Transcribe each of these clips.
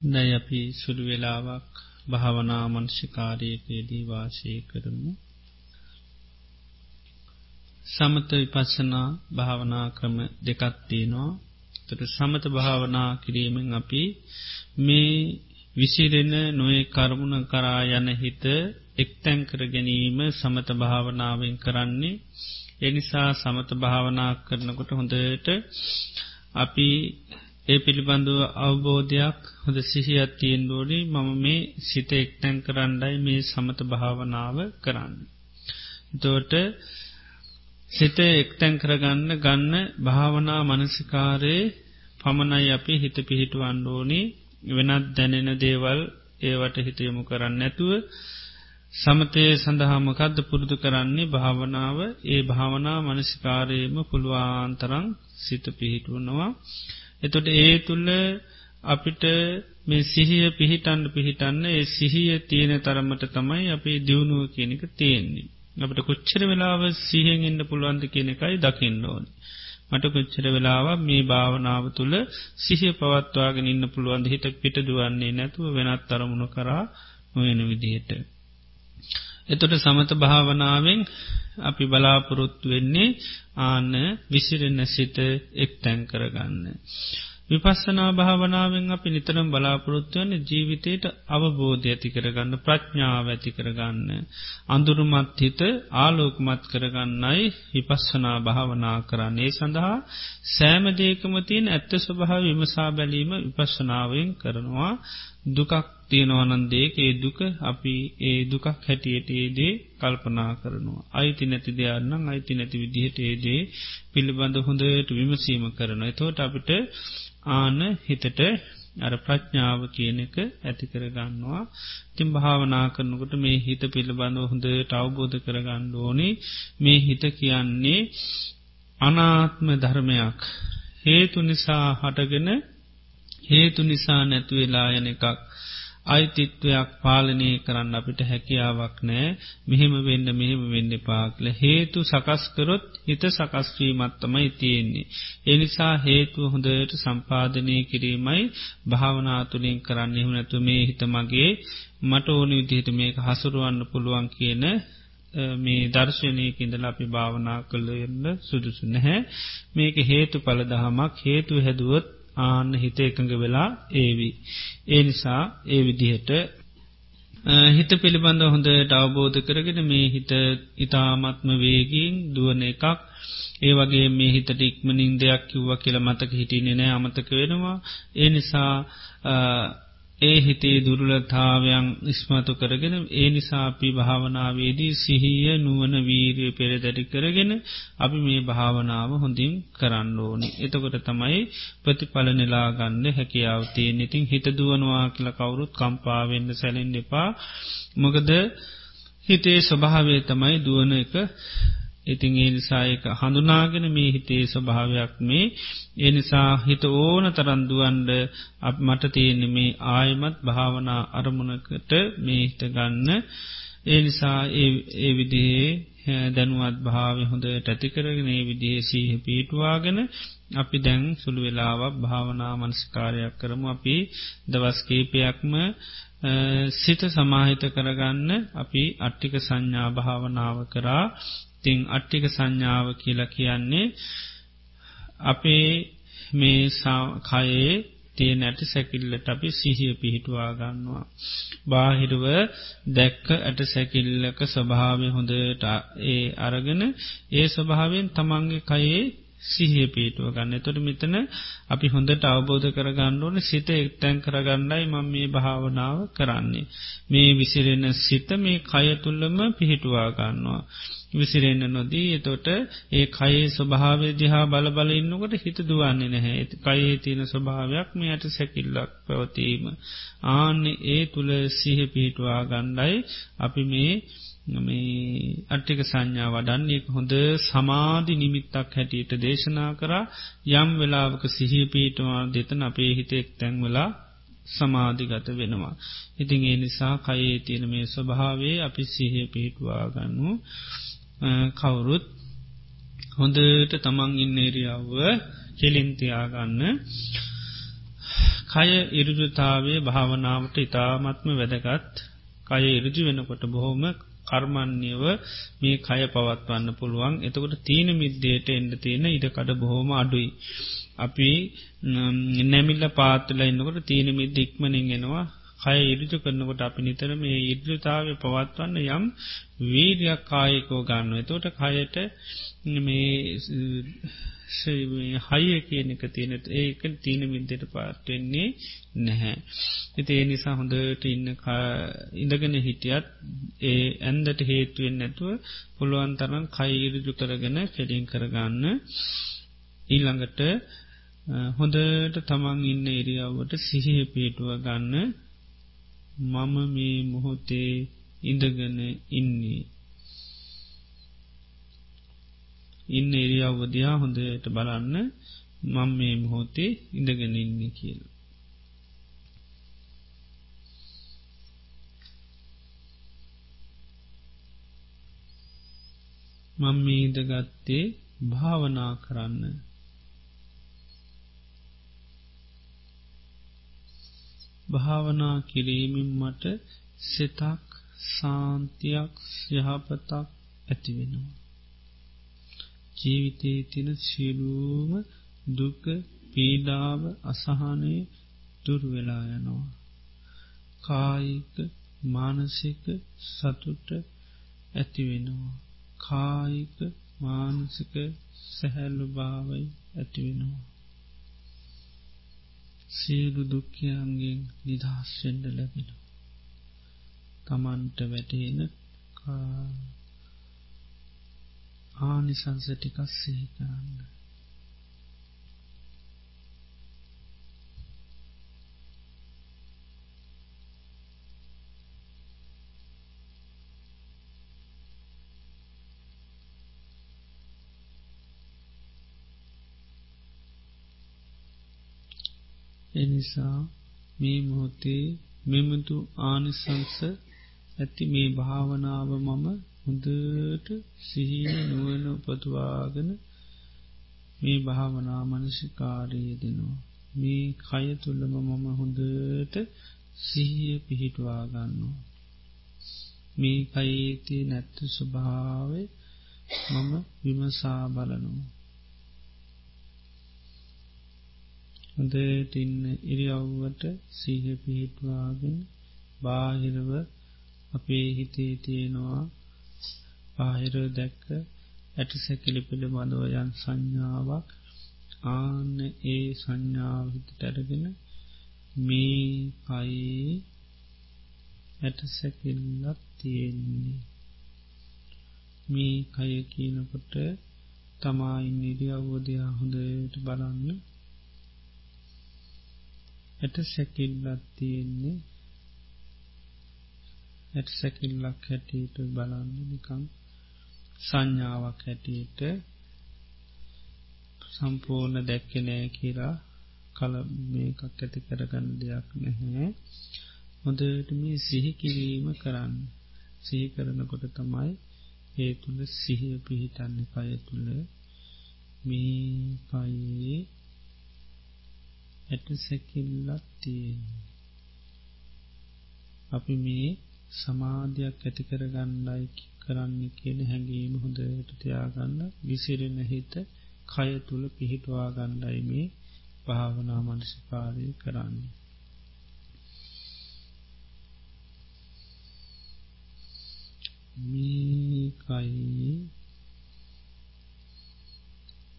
දැයි අපි සුළු වෙලාවක් භාවනා මංශිකාරයකේදී වාසය කරමු. සමත විපස්සනා භාවනා ක්‍රම දෙකත්තිනවා තට සමත භාවනා කිරීමෙන් අපි මේ විසිරෙන නොේ කර්මුණ කරා යන හිත එක්තැන් කර ගැනීම සමත භාවනාවෙන් කරන්නේ එනිසා සමත භාවනා කරනකොට හොඳට අපි ඒ පිළිබඳව අවබෝධයක් හොද සිහියත් තියෙන් ඩෝඩි මම මේ සිත එක්තැන් කරන්නයි මේ සමත භාවනාව කරන්න. තෝට සිත එක්තැන් කරගන්න ගන්න භාවනා මනසිකාරයේ පමණයි අපි හිත පිහිටු අන්ඩෝනි වෙනත් දැනෙන දේවල් ඒවට හිතයමු කරන්න නැතුව සමතය සඳහාමකදද පුරුදු කරන්නේ භාවනාව ඒ භාවනා මනසිකාරයම පුළුවන්තරං සිත පිහිටුවනවා. එතොට ඒ තුළ අපිට මේ සිහිය පිහිටන්ඩ පිහිටන්න ඒ සිහිය තියෙන තරමට තමයි අපි දියුණුව කියනක තියෙන්නේ. අපට කොච්චර වෙලාව සිහෙන් එන්න පුළුවන්ද කියන එකයි දකින්න ඕන. මට කොච්චර වෙලාව මේ භාවනාව තුළ සිහිය පවත්වාගෙන ඉන්න පුළුවන්ද හිට පිට දුවන්නේ නැතුව වෙනත් තරමුණ කරා නොයන විදිහට. එතොට සමත භාවනාවෙන් අපි බලාපොරොත්තු වෙන්නේ ආන්න විසිරෙන්න සිත එක් තැන් කරගන්න. විපස්සනා භාවනාවෙන් අපි නිතරම් බලාපොරොත්තුවන ජීවිතයට අවබෝධ ඇති කරගන්න ප්‍රඥාව ඇති කරගන්න. අඳුරුමත් හිත ආලෝකමත් කරගන්නයි විපස්සනා භාවනා කරන්නේ සඳහා සෑමදේකම තියෙන් ඇත්ත ස්වභාව විමසා බැලීම විපස්සනාවෙන් කරනවා දුකක් තියෙනවනන්දේක ඒ දුක අපි ඒ දුකක් හැටියට ඒදේ කල්පනා කරනවා. අයිති නැති දෙයන්නම් අයිති නැති විදිහට ඒදේ පිළිබඳ හොඳට විමසීම කරන. එතෝට අපිට ආන හිතට අර ප්‍රඥාව කියන එක ඇති කරගන්නවා. තින් භාවනා කරනකොට මේ හිත පිළිබඳව හොඳට අවබෝධ කරගන්න ඕනි මේ හිත කියන්නේ අනාත්ම ධර්මයක්. හේතු නිසා හටගෙන හේතු නිසා නැතුවෙලා යන එකක්. අයිතිත්වයක් පාලනය කරන්න අපිට හැකියාවක් නෑ මෙහෙම වෙන්න මෙහෙම වෙන්න පාක්ල හේතු සකස්කරොත් හිත සකස්වීමත්තමයි තියෙන්නේ. එනිසා හේතුව හොඳට සම්පාධනය කිරීමයි භාවනාතුලින් කරන්න එහුනැතු මේ හිත මගේ මට ඕන විදිහට මේක හසුරුවන්න පුළුවන් කියන මේ දර්ශනයක ඉඳල අපි භාවනා කළයන්න සුදුසු නැහැ මේක හේතු පලදහමක් හේතු හැදුවත් ආන්න හිත එකඟ වෙලා ඒවි. ඒ නිසා ඒ විදිහට හිත පිළිබඳ හොඳට අවබෝධ කරගෙන මේ හිත ඉතාමත්ම වේගීන් දුවන එකක් ඒ වගේ මේ හිතට ඉක්මනින් දෙයක් කිව්ව කියල මතක හිටින්නේ නෑ අමතක වෙනවා ඒ නිසා ඒ හිතේ දුර්ලතාවයන් ඉස්මතු කරගෙන ඒ නිසාපි භාවනාවේදී සිහිය නුවන වීරය පෙරදැඩි කරගෙන අපි මේ භාවනාව හොඳින් කරන්න ඕනි. එතකොට තමයි ප්‍රතිඵල නිලාගන්න හැකියාවතිය ඉතින් හිත දුවනවා කියල කවුරුත් කම්පාවෙන්න සැලෙන් එපා. මොකද හිතේ ස්වභාවේ තමයි දුවන එක. ඉතිං ඒ නිසායක හඳුනාගෙන මේ හිතේ ස්වභාවයක් මේ. ඒ නිසා හිත ඕන තරන්දුවන්ඩ අප මට තියෙන මේ ආයමත් භාවනා අරමුණකට මේ හිත ගන්න. ඒ නිසා ඒ විදිහේ දැනුවත් භාව හොඳ ටැතිකරගෙන ඒ විදිහේ සීහ පීටවාගෙන අපි දැන් සුළු වෙලාවක් භාවනා මනස්කාරයක් කරමු. අපි දවස්කේපයක්ම සිත සමාහිත කරගන්න අපි අට්ටික සංඥා භාවනාව කරා. තිං අට්ටික සංඥාව කියලා කියන්නේ අපේ මේ කයේ තිය නැට සැකිල්ලට අපි සිහිය පිහිටුවා ගන්නවා. බාහිරුව දැක්ක ඇට සැකිල්ලක ස්වභාවය හොඳට ඒ අරගෙන ඒ ස්වභාවෙන් තමන්ගේ කයේ සිහිය පීටුව ගන්න තොට මෙතන අපි හොඳට අවබෝධ කරගන්න ඕන සිත එක්තැන් කරගන්නයි මං මේ භාවනාව කරන්නේ. මේ විසිරෙන සිත මේ කය තුල්ලම පිහිටුවා ගන්නවා. විසිරෙන්න්න නොදී එතොට ඒ කයේ ස්වභාවය දිහා බල බල ඉන්නකොට හිත දුවන්නේ නැහැ කයේ තියෙන ස්වභාවයක් මේ අයට සැකිල්ලක් පැවතීම. ආන්න ඒ තුළ සිහ පිහිටවා ගණ්ඩයි අපි මේ මේ අට්ටික සංඥා වඩන්නේ හොඳ සමාධි නිමිත්තක් හැටියට දේශනා කරා. යම් වෙලාවක සිහිය පීටවා දෙතන අපේ හිතෙක් තැන්වෙලා සමාධිගත වෙනවා. ඉතින් ඒ නිසා කයේ තියෙන මේ ස්වභාවේ අපි සිහිය පිහිටවා ගන්නු. කවුරුත් හොඳට තමන් ඉන්න එරියාව කෙලින්තියාගන්න කය ඉරජුතාවේ භාවනාවට ඉතාමත්ම වැදගත්. කය ඉරජු වෙනකොට බොහොම කර්මන්්‍යව මේ කය පවත්වන්න පුළුවන්. එතකොට තීන මිද්දයට එන්ඩ තියෙන ඉඩකඩ බොහෝම අඩුයි. අපි නැමිල්ල පාත්තල ඉන්නකොට තීන මිද ඉක්මනින් එෙනවා. කය ඉරිජු කරනකොට අපි නිතර මේ ඉර්ජතාව පවත්වන්න යම් වීරයක් කායකෝ ගන්න එතෝට කයට මේ හයිය කියන එක තියෙනෙත් ඒක තීන මින්දයට පාටෙන්නේ නැහැ. එති ඒ නිසා හොඳට ඉන්න ඉඳගෙන හිටියත් ඒ ඇන්දට හේතුවෙන් නැතුව පුළුවන් තරන් කයිරිජු කරගෙන කෙඩින් කරගන්න ඊළඟට හොඳට තමන් ඉන්න එරියාවට සිහිය පේටුව ගන්න මම මේ මොහොතේ ඉඳගෙන ඉන්නේ. ඉන්න එරියව්වදයා හොඳට බලන්න මං මේ මොහොතේ ඉඳගෙන ඉන්නේ කියල. මං මේ ඉදගත්තේ භාවනා කරන්න භාවනා කිරීමින් මට සිතක් සාන්තියක් යහපතක් ඇතිවෙනවා. ජීවිතයේ තින සිරුවම දුක පීඩාව අසහනය දුර්වෙලා යනවා. කායික මානසික සතුට ඇතිවෙනවා. කායික මානසික සැහැල්ලු භාවයි ඇතිවෙනවා. සියලු දුක්ඛයන්ගෙන් නිදහස්වෙන්ඩ ලැබෙන. තමන්ට වැටේන ආනිසංසටිකස් සිහි කරන්න. එනිසා මේ මොහොතේ මෙමතු ආනිසංස ඇති මේ භාවනාව මම හොඳට සිහින නුවන උපතුවාගෙන මේ භාවනා මනසිකාරයේ දෙනවා. මේ කය තුළම මම හොඳට සිහිය පිහිටවා ගන්නවා. මේ කයේතිය නැත්තු ස්වභාව මම විමසා බලනවා. හොඳට ඉන්න ඉරියව්වට සීහ පිහිටවාගෙන බාහිරව අපේ හිතේ තියෙනවා පාහිර දැක්ක ඇට සැකිලි පිළිබඳව යන් සංඥාවක් ආන්න ඒ සංඥාවිතට ඇරගෙන මේ අයි ඇට සැකිල්ලත් තියෙන්නේ. මේ කය කියනකොට තමායින් නිරිය අවෝධයා හොඳට බලන්න. ඇට සැකිල්ලත් තියෙන්නේ. ඇට සැකිල්ලක් හැටියට බලන්න නිකං සංඥාවක් හැටියට සම්පූර්ණ දැක්කනෑ කියලා කල මේකක් ඇති කරගන්න දෙයක් නැහැ. හොඳට මේ සිහි කිරීම කරන්න. සිහි කරනකොට තමයි ඒ තුළ සිහිය පිහිටන්න කය තුළ මේ කයේ ඇට සැකිල්ලක් තියෙන්නේ අපි මේ සමාධයක් ඇති කරගන්නයි කරන්න කියන හැඟීම හොඳට තියාගන්න විසිරෙන හිත කය තුළ පිහිටවා ගණ්ඩයි මේ භාවනා මනසිකාරය කරන්නේ. මේකයි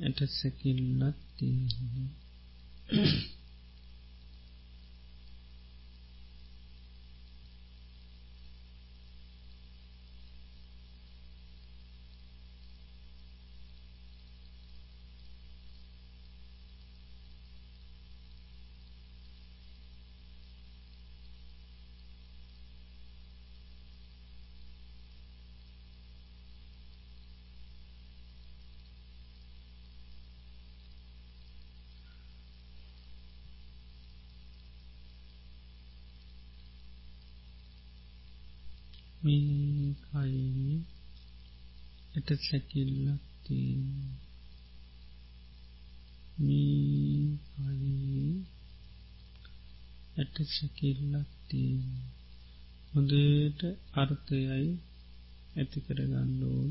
ඇට සැකිල්ලත් තියෙන්නේ මේකයි එට සැකිල්ලක්ති මේකයි ඇට සැකිල්ලක් තිීන් හොඳට අර්ථයයි ඇති කරගන්නඩෝන්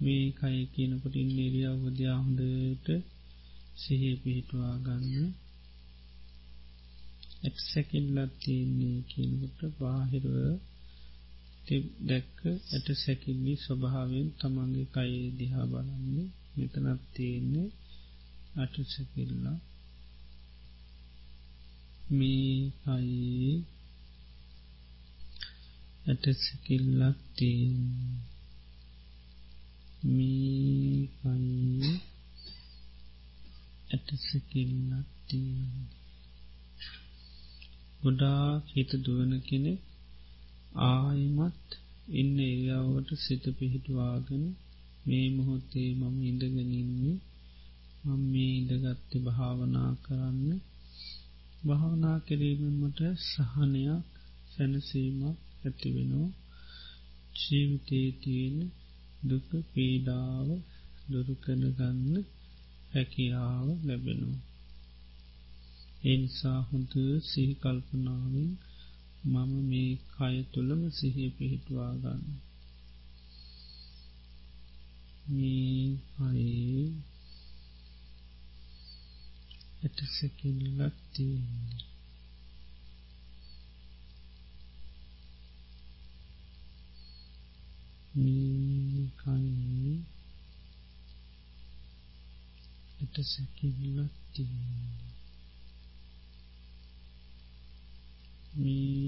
මේ කයි කියනකොට ඉන්නේරියාවදයා හොඳට සිහි පිහිටවා ගන්න. ඇට සැකිල්ලක් තියන්නේ කියනකොට බාහිරුව දැක්ක ඇට සැකිල්ලි ස්වභාවෙන් තමන්ගේ කයේ දිහා බලන්නේ. මෙතනත් තියෙන්නේ අට සැකිල්ලා. මේ අයි ඇට සැකිල්ලක් තියෙන් මේ අයි ඇට සැකිල්ලක් තියෙන් ගොඩා හිත දුවන කෙනෙ ආයිමත් ඉන්න එරියාවට සිත පිහිටවාගෙන මේ මොහොත්තේ මම ඉඳගෙනන්නේ මම මේ ඉඳගත්ත භාවනා කරන්න. භාවනා කිරීමට සහනයක් සැනසීමක් ඇතිවෙනවා ජීවිතේ තියෙන දුක පීඩාව දුරුකනගන්න හැකියාව ලැබෙනවා. එනිසා හොඳ සිහිකල්පනාවෙන් මම මේ කය තුළම සිහිය පිහිටවා ගන්න. මේ අයේ ඇටසැකිල්ලක් තියන්නේ මේකයි ඇටසැකිල්ලක් තියන්නේ මේකයි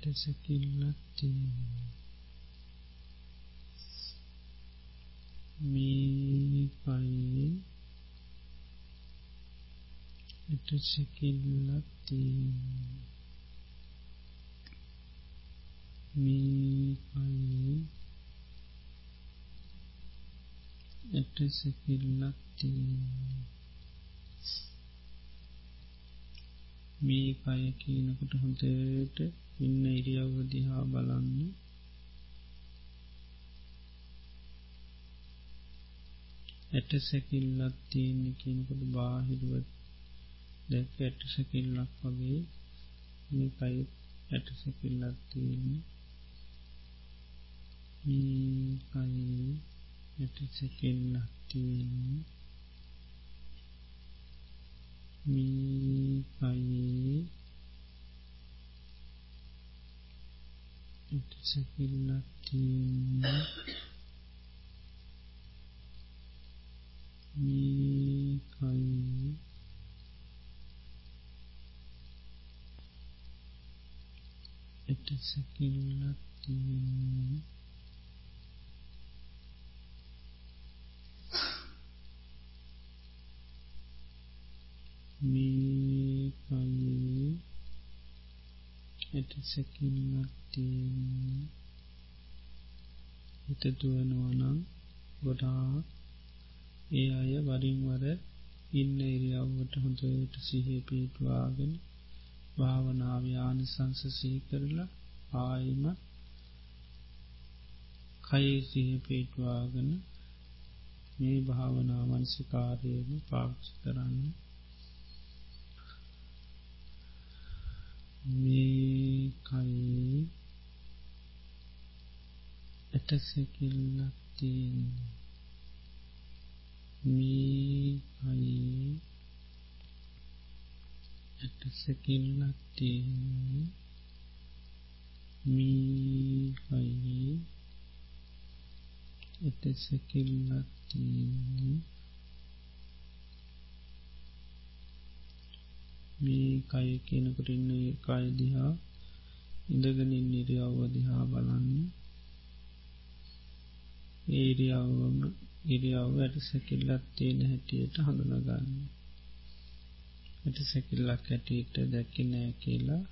ඇටසැකිල්ලක් තියන්නේ? මේකයි එට සැකිල්ලක් තියන්නේ. මේකයි එට සැකිල්ලක් තියන්නේ. මේ කය කියනකට හොඳට ඉන්න ඉරියව්වදිහා බලන්න. ඇට සැකිල්ලක් තියන්නේ කියනකොට බාහිරුවත් දැක ඇට සැකිල්ලක් වගේ මේ කයි ඇට සැකිල්ලක් තියන්නේ කයි ඇට සැකිල්ලක් තියන්නේ මීකයේ ඇට සැකිල්ලක් තියන්නේ මේකයි එට සැකිල්ලක් තියන්නේ මේකයි එට සැකිල්ලක් තියන්නේ හිත දුවනවනම් ගොඩාක් ඒ අය වරින්වර ඉන්න ඉරියව්වට හොඳට සිහේ පිටවාගෙන භාවනාව්‍යාන සංසසී කරලා ආයිම කයේ සිහ පිටවාගෙන මේ භාවනාවන්සිකාරයම පාක්ෂි කරන්න මේ කයි ඇටසැකිල්ලක් තියන්නේ. මේකයි ඇට සැකිල්ලක් තියන්නේ. මේකයි ඇට සැකිල්ලක් තියන්නේ. මේ කය කියනකට ඉන්න කය දිහා ඉඳගනින් නිරියාව දිහා බලන්න. ඒරියාවම ඉරියාව ඇට සැකිල්ලක් තියෙන හැටියට හඳුනගන්න. ඇට සැකිල්ලක් ඇටියට දැකි නෑ කියලා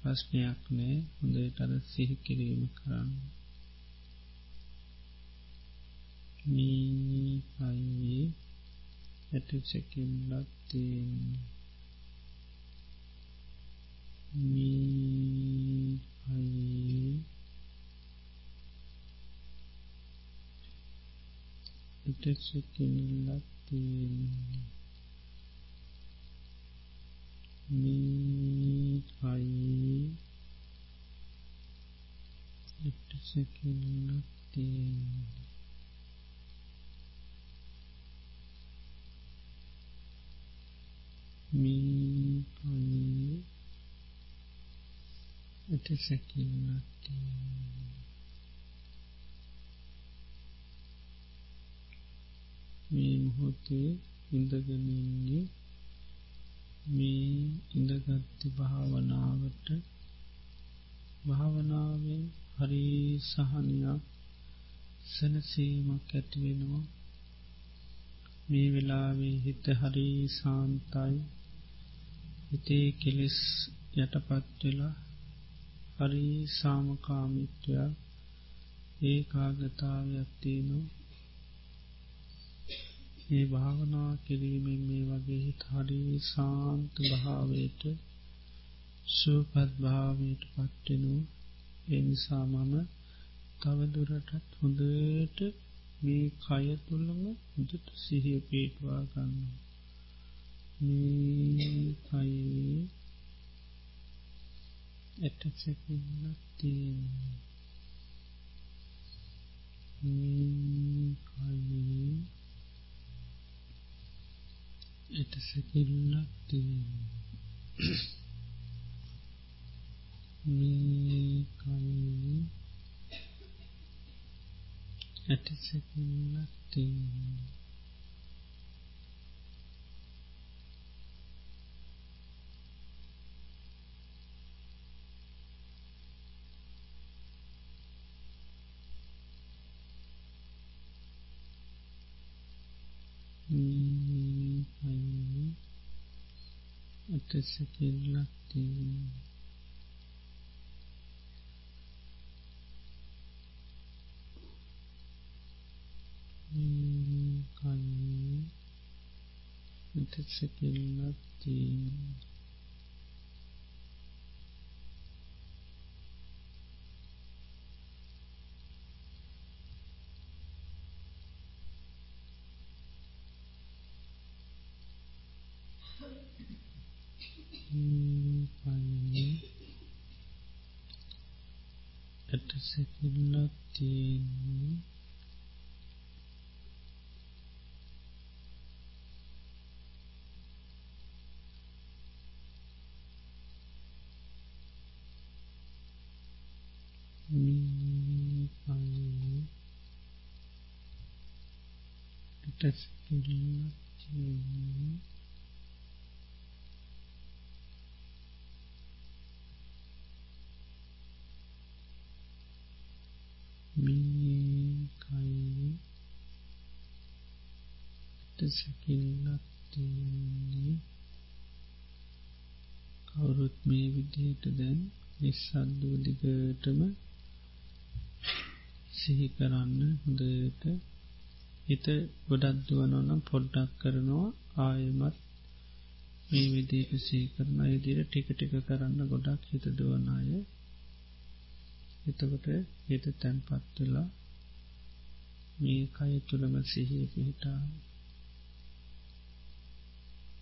ප්‍රශ්නයක් නෑ. හොඳට අද සිහි කිරීම කරන්න. ඇට සැකිල්ලක් තියෙන්නේ මීයි ඉටසකිල්ලක් තියෙන්නේ මේ කයි එටසකිල්ලක් තියෙන්නේ. මේ කයි එටසැකිල්ලක් තියෙන්නේ මේ මොහොතේ ඉඳගෙනන්නේ මේ ඉඳගත්ති භාවනාවට භාවනාවෙන් හරි සහනයක් සැනසීමක් ඇතිවෙනවා මේ වෙලාවේ හිත හරි සාන්තයි. හිතේ කෙලෙස් යටපත් වෙලා හරි සාමකාමිත්වයක් ඒ කාගතාවයක් තියනවා. ඒ භාවනා කිරීමෙන් මේ වගේ හිතාරි සාන්ත භාවයට සූපත් භාවයට පත්වෙනු එනිසා මම තවදුරටත් හොඳට මේ කය තුළම හොඳට සිහිය පේටවා ගන්න මේ කයේ ඇටසැකින්නක් තියෙන්නේ මේ කයේ එටසැකිල්ලක් තියෙන්නේ මේ කයි ඇටසැකිල්ලක් තියෙන්නේ ඇටසැකිල්ලක් තියෙන්නේ කයි ඇටසැකිල්ලක් තියෙන්නේ. ඇටසැකිල්ලක් තියෙන්නේ ඇටසැකිල්ලක් තියෙන්නේ මේකයි සැකිල්ලක් තියෙන්නේ. කවුරුත් මේ විදියට දැන් නිස්සද්දූ දිගටම සිහි කරන්න හොඳට හිත ගොඩක් දුවනොනම් පොඩ්ඩක් කරනවා ආයමත් මේ විදික සී කරන ඉදිර ටික ටික කරන්න ගොඩක් හිත දුවනාය එතකොට හිත තැන්පත්වෙලා මේ කය තුළම සිහිය පිහිටා